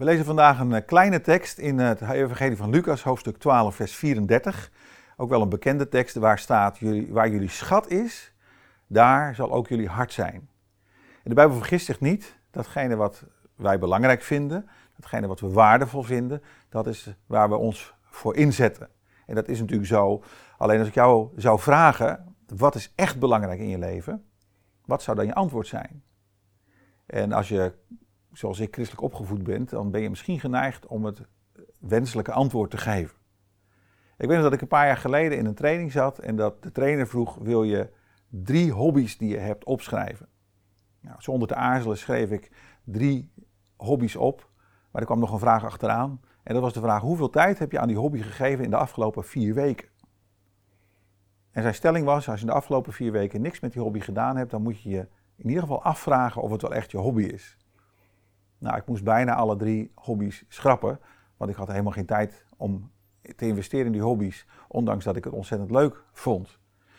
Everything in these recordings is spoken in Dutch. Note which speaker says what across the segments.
Speaker 1: We lezen vandaag een eh, kleine tekst in het Evangelie van Lucas, hoofdstuk 12, vers 34. Ook wel een bekende tekst waar staat: Waar jullie schat is, daar zal ook jullie hart zijn. De Bijbel vergist zich niet. Datgene wat wij belangrijk vinden, datgene wat we waardevol vinden, dat is waar we ons voor inzetten. En dat is natuurlijk zo. Alleen als ik jou zou vragen: wat is echt belangrijk in je leven? Wat zou dan je antwoord zijn? En als je zoals ik christelijk opgevoed bent, dan ben je misschien geneigd om het wenselijke antwoord te geven. Ik weet nog dat ik een paar jaar geleden in een training zat en dat de trainer vroeg: wil je drie hobby's die je hebt opschrijven? Nou, zonder te aarzelen schreef ik drie hobby's op, maar er kwam nog een vraag achteraan. En dat was de vraag: hoeveel tijd heb je aan die hobby gegeven in de afgelopen vier weken? En zijn stelling was: als je in de afgelopen vier weken niks met die hobby gedaan hebt, dan moet je je in ieder geval afvragen of het wel echt je hobby is. Nou, ik moest bijna alle drie hobby's schrappen, want ik had helemaal geen tijd om te investeren in die hobby's, ondanks dat ik het ontzettend leuk vond.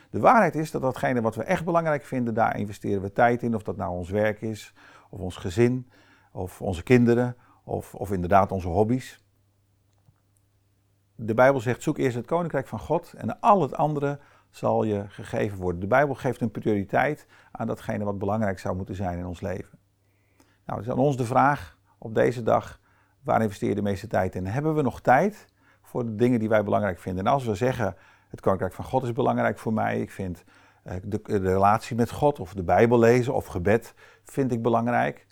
Speaker 1: De waarheid is dat datgene wat we echt belangrijk vinden, daar investeren we tijd in, of dat nou ons werk is, of ons gezin, of onze kinderen, of, of inderdaad onze hobby's. De Bijbel zegt: zoek eerst het koninkrijk van God en al het andere zal je gegeven worden. De Bijbel geeft een prioriteit aan datgene wat belangrijk zou moeten zijn in ons leven. Nou, het is aan ons de vraag op deze dag, waar investeer je de meeste tijd in? Hebben we nog tijd voor de dingen die wij belangrijk vinden? En als we zeggen, het koninkrijk van God is belangrijk voor mij, ik vind eh, de, de relatie met God of de Bijbel lezen of gebed vind ik belangrijk.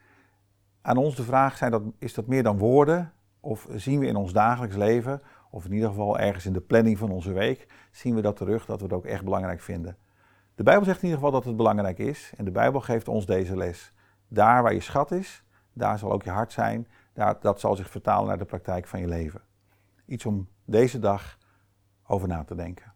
Speaker 1: Aan ons de vraag, zijn dat, is dat meer dan woorden? Of zien we in ons dagelijks leven, of in ieder geval ergens in de planning van onze week, zien we dat terug, dat we het ook echt belangrijk vinden? De Bijbel zegt in ieder geval dat het belangrijk is en de Bijbel geeft ons deze les. Daar waar je schat is, daar zal ook je hart zijn. Daar, dat zal zich vertalen naar de praktijk van je leven. Iets om deze dag over na te denken.